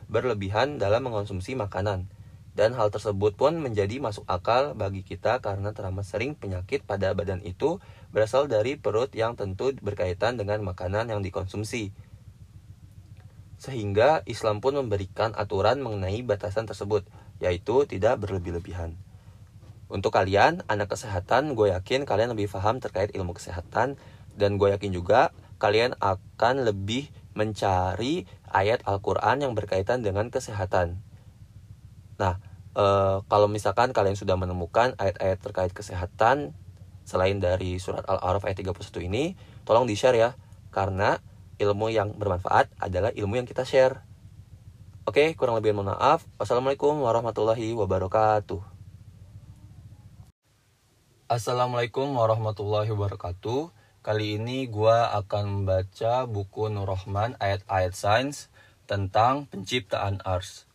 B: berlebihan dalam mengonsumsi makanan. Dan hal tersebut pun menjadi masuk akal bagi kita karena teramat sering penyakit pada badan itu berasal dari perut yang tentu berkaitan dengan makanan yang dikonsumsi. Sehingga Islam pun memberikan aturan mengenai batasan tersebut, yaitu tidak berlebih-lebihan. Untuk kalian, anak kesehatan, gue yakin kalian lebih paham terkait ilmu kesehatan, dan gue yakin juga kalian akan lebih mencari ayat Al-Quran yang berkaitan dengan kesehatan. Nah, e, kalau misalkan kalian sudah menemukan ayat-ayat terkait kesehatan selain dari surat Al-Araf ayat 31 ini, tolong di-share ya, karena ilmu yang bermanfaat adalah ilmu yang kita share. Oke, kurang lebih mohon maaf. Wassalamualaikum warahmatullahi wabarakatuh. Assalamualaikum warahmatullahi wabarakatuh. Kali ini gue akan membaca buku Nur Rahman ayat-ayat sains tentang penciptaan Ars.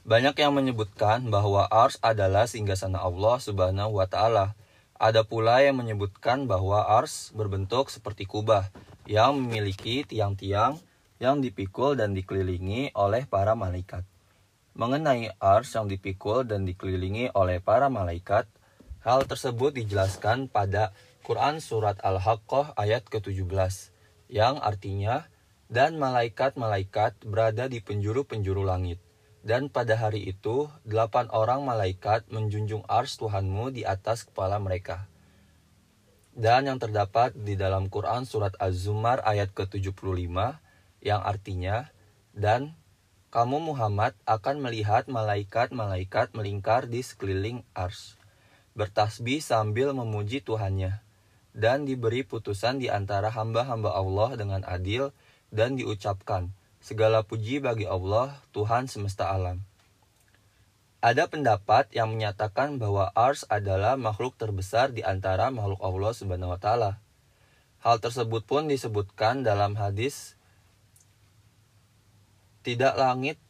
B: Banyak yang menyebutkan bahwa Ars adalah singgasana Allah Subhanahu wa taala. Ada pula yang menyebutkan bahwa Ars berbentuk seperti kubah yang memiliki tiang-tiang yang dipikul dan dikelilingi oleh para malaikat. Mengenai Ars yang dipikul dan dikelilingi oleh para malaikat, hal tersebut dijelaskan pada Quran Surat Al-Haqqah ayat ke-17 yang artinya dan malaikat-malaikat berada di penjuru-penjuru langit. Dan pada hari itu, delapan orang malaikat menjunjung ars Tuhanmu di atas kepala mereka. Dan yang terdapat di dalam Quran Surat Az-Zumar ayat ke-75 yang artinya, Dan kamu Muhammad akan melihat malaikat-malaikat melingkar di sekeliling ars, bertasbih sambil memuji Tuhannya dan diberi putusan di antara hamba-hamba Allah dengan adil dan diucapkan, segala puji bagi Allah, Tuhan semesta alam. Ada pendapat yang menyatakan bahwa Ars adalah makhluk terbesar di antara makhluk Allah Subhanahu wa taala. Hal tersebut pun disebutkan dalam hadis tidak langit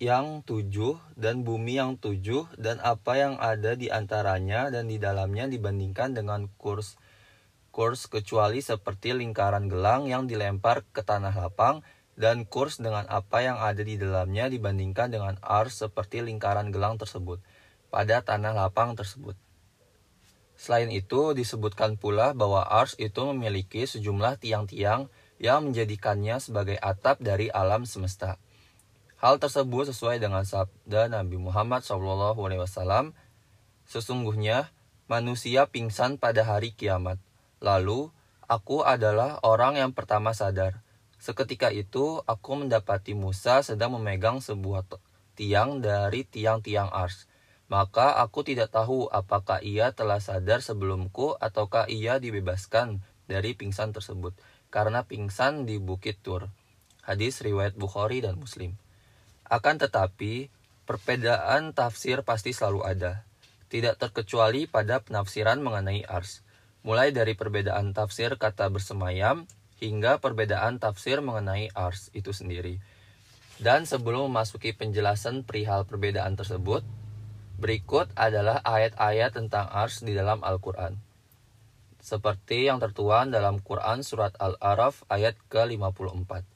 B: yang tujuh dan bumi yang tujuh dan apa yang ada di antaranya dan di dalamnya dibandingkan dengan kurs kurs kecuali seperti lingkaran gelang yang dilempar ke tanah lapang dan kurs dengan apa yang ada di dalamnya dibandingkan dengan ars seperti lingkaran gelang tersebut pada tanah lapang tersebut. Selain itu, disebutkan pula bahwa ars itu memiliki sejumlah tiang-tiang yang menjadikannya sebagai atap dari alam semesta. Hal tersebut sesuai dengan sabda Nabi Muhammad SAW. Sesungguhnya manusia pingsan pada hari kiamat Lalu, aku adalah orang yang pertama sadar. Seketika itu, aku mendapati Musa sedang memegang sebuah tiang dari tiang-tiang ars. Maka aku tidak tahu apakah ia telah sadar sebelumku ataukah ia dibebaskan dari pingsan tersebut. Karena pingsan di Bukit Tur. Hadis riwayat Bukhari dan Muslim. Akan tetapi, perbedaan tafsir pasti selalu ada. Tidak terkecuali pada penafsiran mengenai ars mulai dari perbedaan tafsir kata bersemayam hingga perbedaan tafsir mengenai ars itu sendiri. Dan sebelum memasuki penjelasan perihal perbedaan tersebut, berikut adalah ayat-ayat tentang ars di dalam Al-Quran. Seperti yang tertuang dalam Quran Surat Al-Araf ayat ke-54.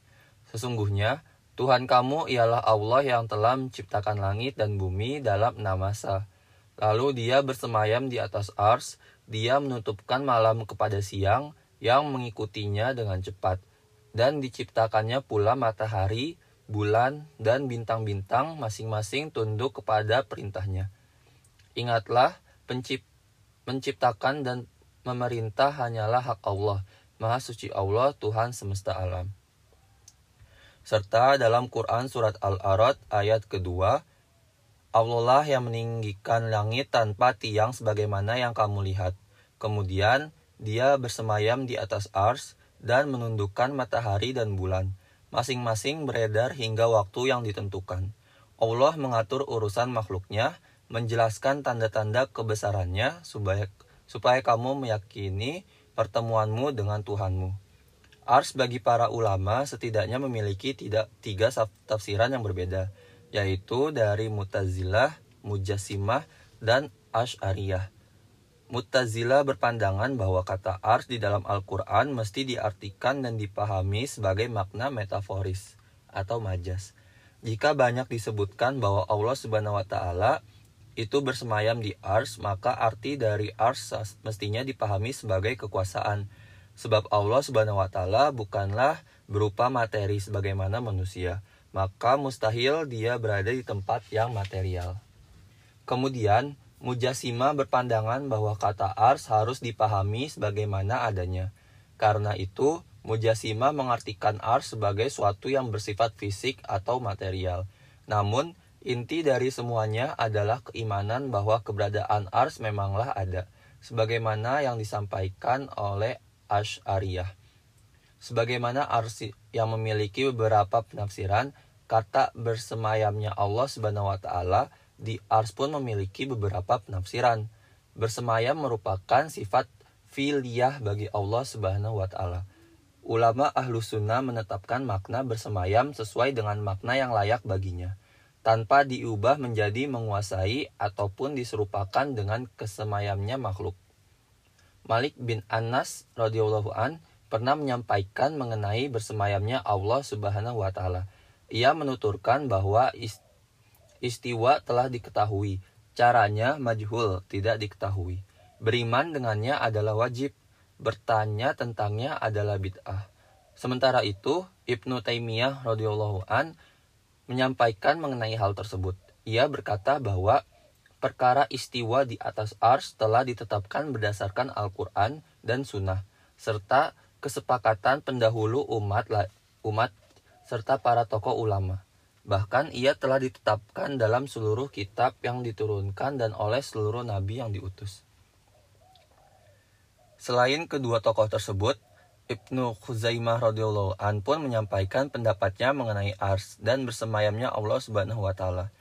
B: Sesungguhnya, Tuhan kamu ialah Allah yang telah menciptakan langit dan bumi dalam enam masa. Lalu dia bersemayam di atas ars dia menutupkan malam kepada siang yang mengikutinya dengan cepat, dan diciptakannya pula matahari, bulan, dan bintang-bintang masing-masing tunduk kepada perintahnya. Ingatlah, pencip menciptakan dan memerintah hanyalah hak Allah, Maha Suci Allah, Tuhan semesta alam. Serta dalam Quran Surat Al-Arad ayat kedua, Allah lah yang meninggikan langit tanpa tiang sebagaimana yang kamu lihat. Kemudian dia bersemayam di atas ars dan menundukkan matahari dan bulan. Masing-masing beredar hingga waktu yang ditentukan. Allah mengatur urusan makhluknya, menjelaskan tanda-tanda kebesarannya supaya, supaya kamu meyakini pertemuanmu dengan Tuhanmu. Ars bagi para ulama setidaknya memiliki tidak tiga tafsiran yang berbeda yaitu dari Mutazilah, Mujassimah, dan Ash'ariyah. Mutazila berpandangan bahwa kata ars di dalam Al-Quran mesti diartikan dan dipahami sebagai makna metaforis atau majas. Jika banyak disebutkan bahwa Allah Subhanahu wa taala itu bersemayam di ars, maka arti dari ars mestinya dipahami sebagai kekuasaan. Sebab Allah Subhanahu wa taala bukanlah berupa materi sebagaimana manusia, maka mustahil dia berada di tempat yang material. Kemudian, Mujasima berpandangan bahwa kata ars harus dipahami sebagaimana adanya. Karena itu, Mujasima mengartikan ars sebagai suatu yang bersifat fisik atau material. Namun, inti dari semuanya adalah keimanan bahwa keberadaan ars memanglah ada, sebagaimana yang disampaikan oleh Ash'ariyah. Sebagaimana ars yang memiliki beberapa penafsiran, kata bersemayamnya Allah Subhanahu wa taala di ars pun memiliki beberapa penafsiran. Bersemayam merupakan sifat filiyah bagi Allah Subhanahu wa taala. Ulama ahlu sunnah menetapkan makna bersemayam sesuai dengan makna yang layak baginya, tanpa diubah menjadi menguasai ataupun diserupakan dengan kesemayamnya makhluk. Malik bin Anas radhiyallahu an pernah menyampaikan mengenai bersemayamnya Allah Subhanahu wa taala. Ia menuturkan bahwa istiwa telah diketahui, caranya majhul, tidak diketahui. Beriman dengannya adalah wajib, bertanya tentangnya adalah bid'ah. Sementara itu, Ibnu Taimiyah radhiyallahu an menyampaikan mengenai hal tersebut. Ia berkata bahwa perkara istiwa di atas ars telah ditetapkan berdasarkan Al-Quran dan Sunnah, serta kesepakatan pendahulu umat umat serta para tokoh ulama. Bahkan ia telah ditetapkan dalam seluruh kitab yang diturunkan dan oleh seluruh nabi yang diutus. Selain kedua tokoh tersebut, Ibnu Khuzaimah radhiyallahu an pun menyampaikan pendapatnya mengenai ars dan bersemayamnya Allah Subhanahu wa taala.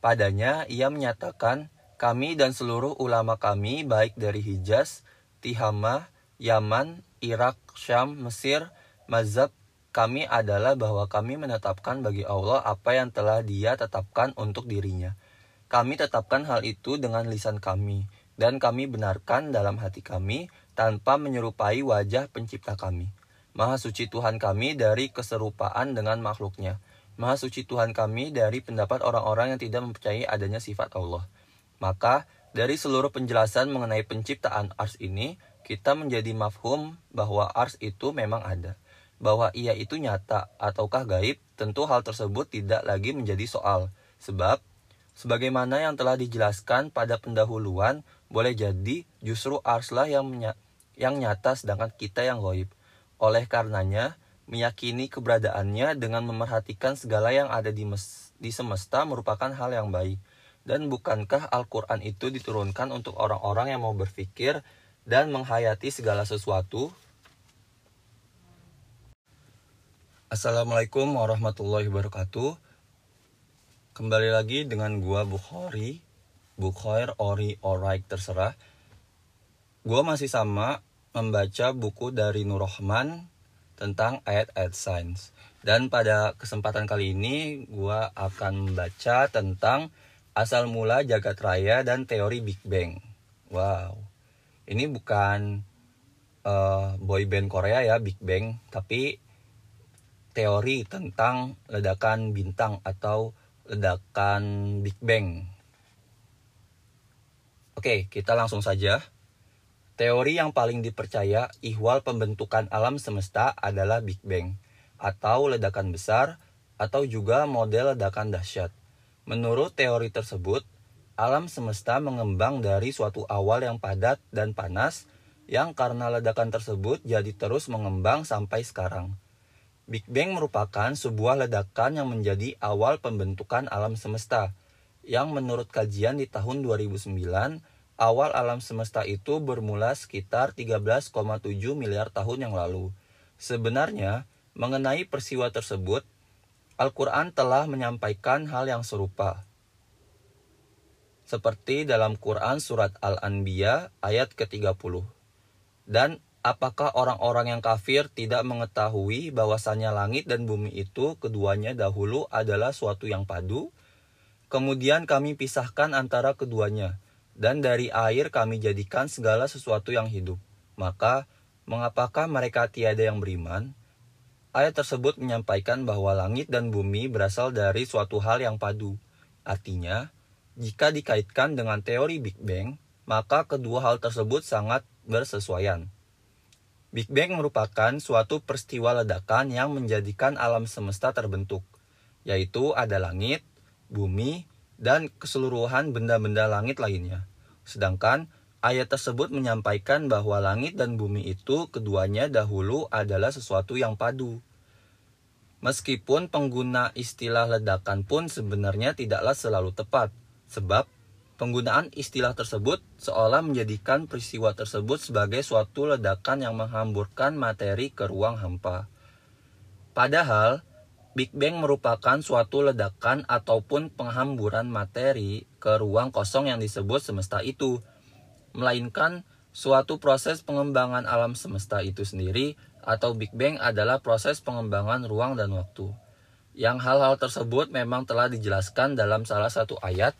B: Padanya ia menyatakan, kami dan seluruh ulama kami baik dari Hijaz, Tihamah, Yaman, Irak, Syam, Mesir, Mazhab kami adalah bahwa kami menetapkan bagi Allah apa yang telah Dia tetapkan untuk dirinya. Kami tetapkan hal itu dengan lisan kami, dan kami benarkan dalam hati kami tanpa menyerupai wajah pencipta kami. Maha suci Tuhan kami dari keserupaan dengan makhluknya. Maha suci Tuhan kami dari pendapat orang-orang yang tidak mempercayai adanya sifat Allah. Maka, dari seluruh penjelasan mengenai penciptaan ars ini, kita menjadi mafhum bahwa ars itu memang ada bahwa ia itu nyata ataukah gaib, tentu hal tersebut tidak lagi menjadi soal. Sebab, sebagaimana yang telah dijelaskan pada pendahuluan, boleh jadi justru arslah yang, yang nyata sedangkan kita yang gaib. Oleh karenanya, meyakini keberadaannya dengan memerhatikan segala yang ada di, di semesta merupakan hal yang baik. Dan bukankah Al-Quran itu diturunkan untuk orang-orang yang mau berpikir dan menghayati segala sesuatu Assalamualaikum warahmatullahi wabarakatuh. Kembali lagi dengan gua Bukhari. Bukhair, Ori, Alright, terserah. Gua masih sama membaca buku dari Nur Rahman Tentang ayat-ayat sains. Dan pada kesempatan kali ini gua akan membaca tentang Asal mula jagat raya dan teori Big Bang. Wow. Ini bukan uh, boy band Korea ya Big Bang. Tapi teori tentang ledakan bintang atau ledakan Big Bang. Oke, kita langsung saja. Teori yang paling dipercaya ihwal pembentukan alam semesta adalah Big Bang atau ledakan besar atau juga model ledakan dahsyat. Menurut teori tersebut, alam semesta mengembang dari suatu awal yang padat dan panas yang karena ledakan tersebut jadi terus mengembang sampai sekarang. Big Bang merupakan sebuah ledakan yang menjadi awal pembentukan alam semesta, yang menurut kajian di tahun 2009, awal alam semesta itu bermula sekitar 13,7 miliar tahun yang lalu. Sebenarnya, mengenai peristiwa tersebut, Al-Quran telah menyampaikan hal yang serupa. Seperti dalam Quran Surat Al-Anbiya ayat ke-30. Dan Apakah orang-orang yang kafir tidak mengetahui bahwasannya langit dan bumi itu keduanya dahulu adalah suatu yang padu? Kemudian kami pisahkan antara keduanya, dan dari air kami jadikan segala sesuatu yang hidup. Maka, mengapakah mereka tiada yang beriman? Ayat tersebut menyampaikan bahwa langit dan bumi berasal dari suatu hal yang padu. Artinya, jika dikaitkan dengan teori Big Bang, maka kedua hal tersebut sangat bersesuaian. Big Bang merupakan suatu peristiwa ledakan yang menjadikan alam semesta terbentuk. yaitu ada langit, bumi, dan keseluruhan benda-benda langit lainnya. Sedangkan ayat tersebut menyampaikan bahwa langit dan bumi itu keduanya dahulu adalah sesuatu yang padu. Meskipun pengguna istilah ledakan pun sebenarnya tidaklah selalu tepat, sebab penggunaan istilah tersebut seolah menjadikan peristiwa tersebut sebagai suatu ledakan yang menghamburkan materi ke ruang hampa. Padahal, Big Bang merupakan suatu ledakan ataupun penghamburan materi ke ruang kosong yang disebut semesta itu, melainkan suatu proses pengembangan alam semesta itu sendiri atau Big Bang adalah proses pengembangan ruang dan waktu. Yang hal-hal tersebut memang telah dijelaskan dalam salah satu ayat.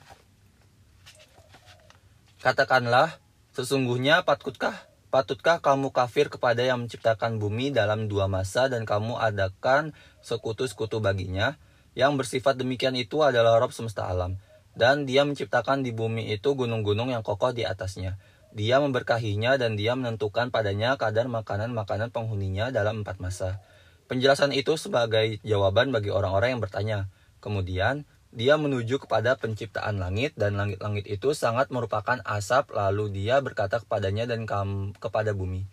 B: Katakanlah, sesungguhnya patutkah Patutkah kamu kafir kepada yang menciptakan bumi dalam dua masa dan kamu adakan sekutu-sekutu baginya? Yang bersifat demikian itu adalah Rob semesta alam. Dan dia menciptakan di bumi itu gunung-gunung yang kokoh di atasnya. Dia memberkahinya dan dia menentukan padanya kadar makanan-makanan penghuninya dalam empat masa. Penjelasan itu sebagai jawaban bagi orang-orang yang bertanya. Kemudian, dia menuju kepada penciptaan langit dan langit-langit itu sangat merupakan asap lalu dia berkata kepadanya dan kam, kepada bumi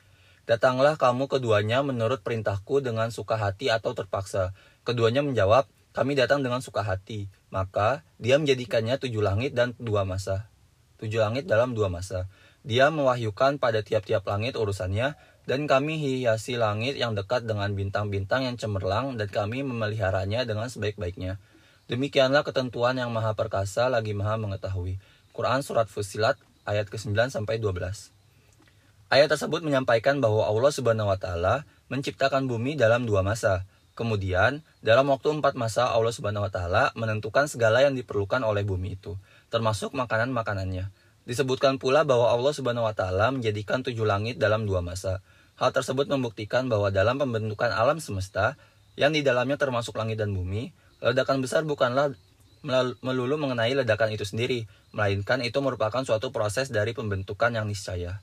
B: Datanglah kamu keduanya menurut perintahku dengan suka hati atau terpaksa. Keduanya menjawab kami datang dengan suka hati. Maka dia menjadikannya tujuh langit dan dua masa. Tujuh langit dalam dua masa. Dia mewahyukan pada tiap-tiap langit urusannya dan kami hiasi langit yang dekat dengan bintang-bintang yang cemerlang dan kami memeliharanya dengan sebaik-baiknya Demikianlah ketentuan yang maha perkasa lagi maha mengetahui. Quran Surat Fusilat ayat ke-9 sampai 12. Ayat tersebut menyampaikan bahwa Allah Subhanahu wa taala menciptakan bumi dalam dua masa. Kemudian, dalam waktu empat masa Allah Subhanahu wa taala menentukan segala yang diperlukan oleh bumi itu, termasuk makanan-makanannya. Disebutkan pula bahwa Allah Subhanahu wa taala menjadikan tujuh langit dalam dua masa. Hal tersebut membuktikan bahwa dalam pembentukan alam semesta yang di dalamnya termasuk langit dan bumi, Ledakan besar bukanlah melulu mengenai ledakan itu sendiri, melainkan itu merupakan suatu proses dari pembentukan yang niscaya.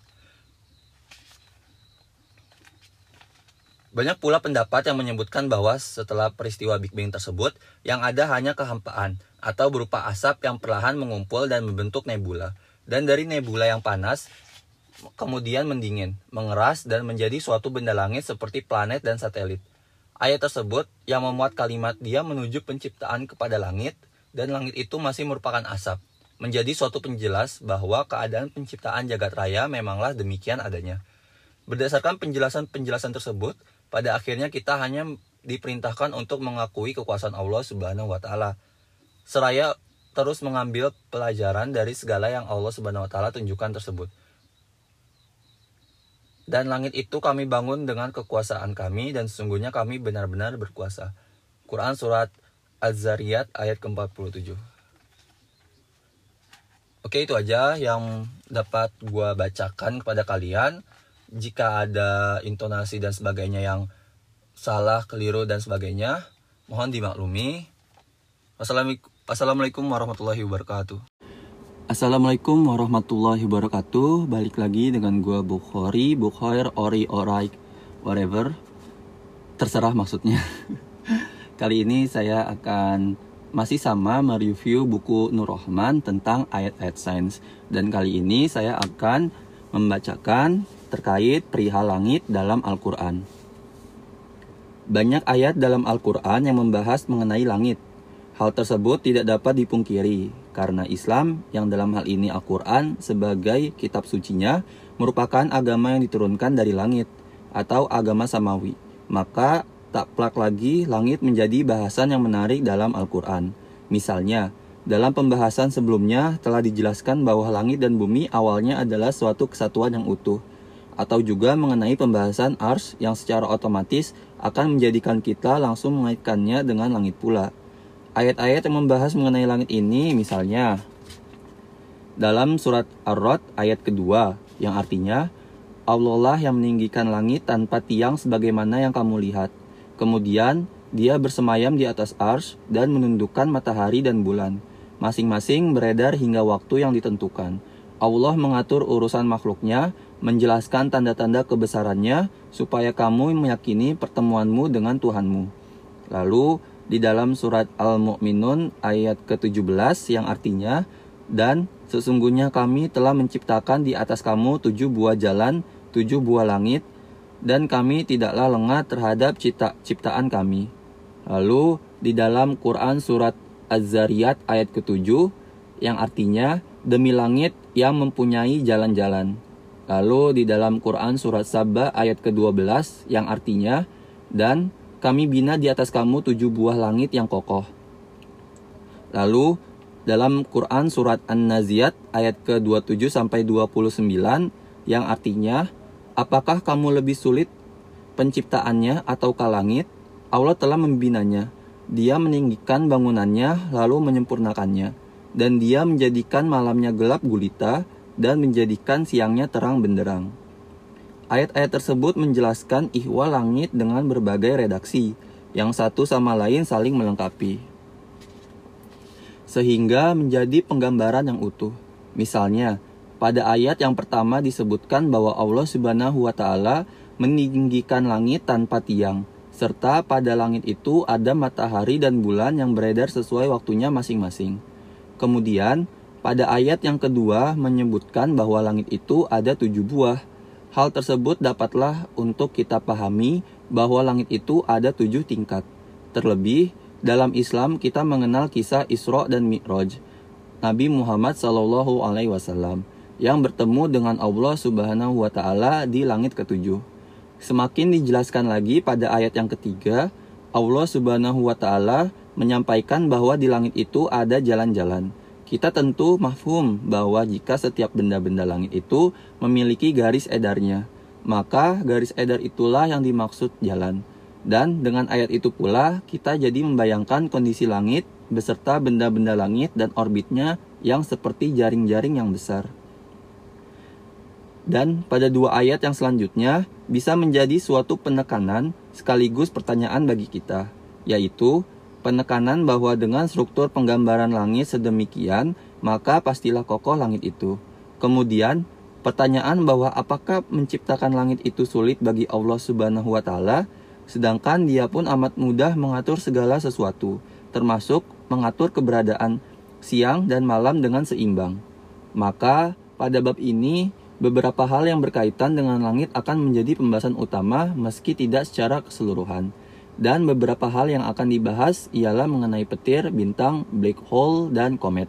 B: Banyak pula pendapat yang menyebutkan bahwa setelah peristiwa Big Bang tersebut, yang ada hanya kehampaan atau berupa asap yang perlahan mengumpul dan membentuk nebula. Dan dari nebula yang panas, kemudian mendingin, mengeras, dan menjadi suatu benda langit seperti planet dan satelit. Ayat tersebut yang memuat kalimat dia menuju penciptaan kepada langit dan langit itu masih merupakan asap. Menjadi suatu penjelas bahwa keadaan penciptaan jagat raya memanglah demikian adanya. Berdasarkan penjelasan-penjelasan tersebut, pada akhirnya kita hanya diperintahkan untuk mengakui kekuasaan Allah Subhanahu wa taala. Seraya terus mengambil pelajaran dari segala yang Allah Subhanahu wa taala tunjukkan tersebut. Dan langit itu kami bangun dengan kekuasaan kami dan sesungguhnya kami benar-benar berkuasa. Quran Surat Az-Zariyat ayat ke-47 Oke itu aja yang dapat gue bacakan kepada kalian. Jika ada intonasi dan sebagainya yang salah, keliru dan sebagainya, mohon dimaklumi. Wassalamualaikum warahmatullahi wabarakatuh.
A: Assalamualaikum warahmatullahi wabarakatuh. Balik lagi dengan gue Bukhari Bukhair, Ori, Orai, whatever. Terserah maksudnya. Kali ini saya akan masih sama mereview buku Nur Rahman tentang ayat-ayat sains. Dan kali ini saya akan membacakan terkait perihal langit dalam Al-Quran. Banyak ayat dalam Al-Quran yang membahas mengenai langit. Hal tersebut tidak dapat dipungkiri karena Islam yang dalam hal ini Al-Quran sebagai kitab sucinya merupakan agama yang diturunkan dari langit atau agama samawi. Maka tak plak lagi langit menjadi bahasan yang menarik dalam Al-Quran. Misalnya, dalam pembahasan sebelumnya telah dijelaskan bahwa langit dan bumi awalnya adalah suatu kesatuan yang utuh atau juga mengenai pembahasan ars yang secara otomatis akan menjadikan kita langsung mengaitkannya dengan langit pula. Ayat-ayat yang membahas mengenai langit ini misalnya dalam surat Ar-Rod ayat kedua yang artinya Allah lah yang meninggikan langit tanpa tiang sebagaimana yang kamu lihat. Kemudian dia bersemayam di atas ars dan menundukkan matahari dan bulan. Masing-masing beredar hingga waktu yang ditentukan. Allah mengatur urusan makhluknya, menjelaskan tanda-tanda kebesarannya, supaya kamu meyakini pertemuanmu dengan Tuhanmu. Lalu di dalam surat Al-Mu'minun ayat ke-17 yang artinya dan sesungguhnya kami telah menciptakan di atas kamu tujuh buah jalan, tujuh buah langit, dan kami tidaklah lengah terhadap cipta ciptaan kami. Lalu di dalam Quran surat Az-Zariyat ayat ke-7 yang artinya demi langit yang mempunyai jalan-jalan. Lalu di dalam Quran surat Sabah ayat ke-12 yang artinya dan kami bina di atas kamu tujuh buah langit yang kokoh. Lalu dalam Quran surat An-Naziyat ayat ke-27 sampai 29 yang artinya apakah kamu lebih sulit penciptaannya atau langit? Allah telah membinanya. Dia meninggikan bangunannya lalu menyempurnakannya dan dia menjadikan malamnya gelap gulita dan menjadikan siangnya terang benderang. Ayat-ayat tersebut menjelaskan ihwal langit dengan berbagai redaksi, yang satu sama lain saling melengkapi. Sehingga menjadi penggambaran yang utuh. Misalnya, pada ayat yang pertama disebutkan bahwa Allah Subhanahu wa taala meninggikan langit tanpa tiang, serta pada langit itu ada matahari dan bulan yang beredar sesuai waktunya masing-masing. Kemudian, pada ayat yang kedua menyebutkan bahwa langit itu ada tujuh buah, Hal tersebut dapatlah untuk kita pahami bahwa langit itu ada tujuh tingkat. Terlebih, dalam Islam kita mengenal kisah Isra dan Mi'raj. Nabi Muhammad Shallallahu Alaihi Wasallam yang bertemu dengan Allah Subhanahu Wa Taala di langit ketujuh. Semakin dijelaskan lagi pada ayat yang ketiga, Allah Subhanahu Wa Taala menyampaikan bahwa di langit itu ada jalan-jalan kita tentu mafhum bahwa jika setiap benda-benda langit itu memiliki garis edarnya, maka garis edar itulah yang dimaksud jalan. Dan dengan ayat itu pula kita jadi membayangkan kondisi langit beserta benda-benda langit dan orbitnya yang seperti jaring-jaring yang besar. Dan pada dua ayat yang selanjutnya bisa menjadi suatu penekanan sekaligus pertanyaan bagi kita, yaitu penekanan bahwa dengan struktur penggambaran langit sedemikian, maka pastilah kokoh langit itu. Kemudian, pertanyaan bahwa apakah menciptakan langit itu sulit bagi Allah Subhanahu wa taala, sedangkan Dia pun amat mudah mengatur segala sesuatu, termasuk mengatur keberadaan siang dan malam dengan seimbang. Maka, pada bab ini beberapa hal yang berkaitan dengan langit akan menjadi pembahasan utama meski tidak secara keseluruhan. Dan beberapa hal yang akan dibahas ialah mengenai petir, bintang, black hole, dan komet.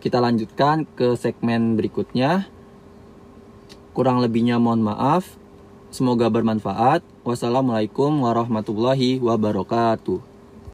A: Kita lanjutkan ke segmen berikutnya. Kurang lebihnya mohon maaf. Semoga bermanfaat. Wassalamualaikum warahmatullahi wabarakatuh.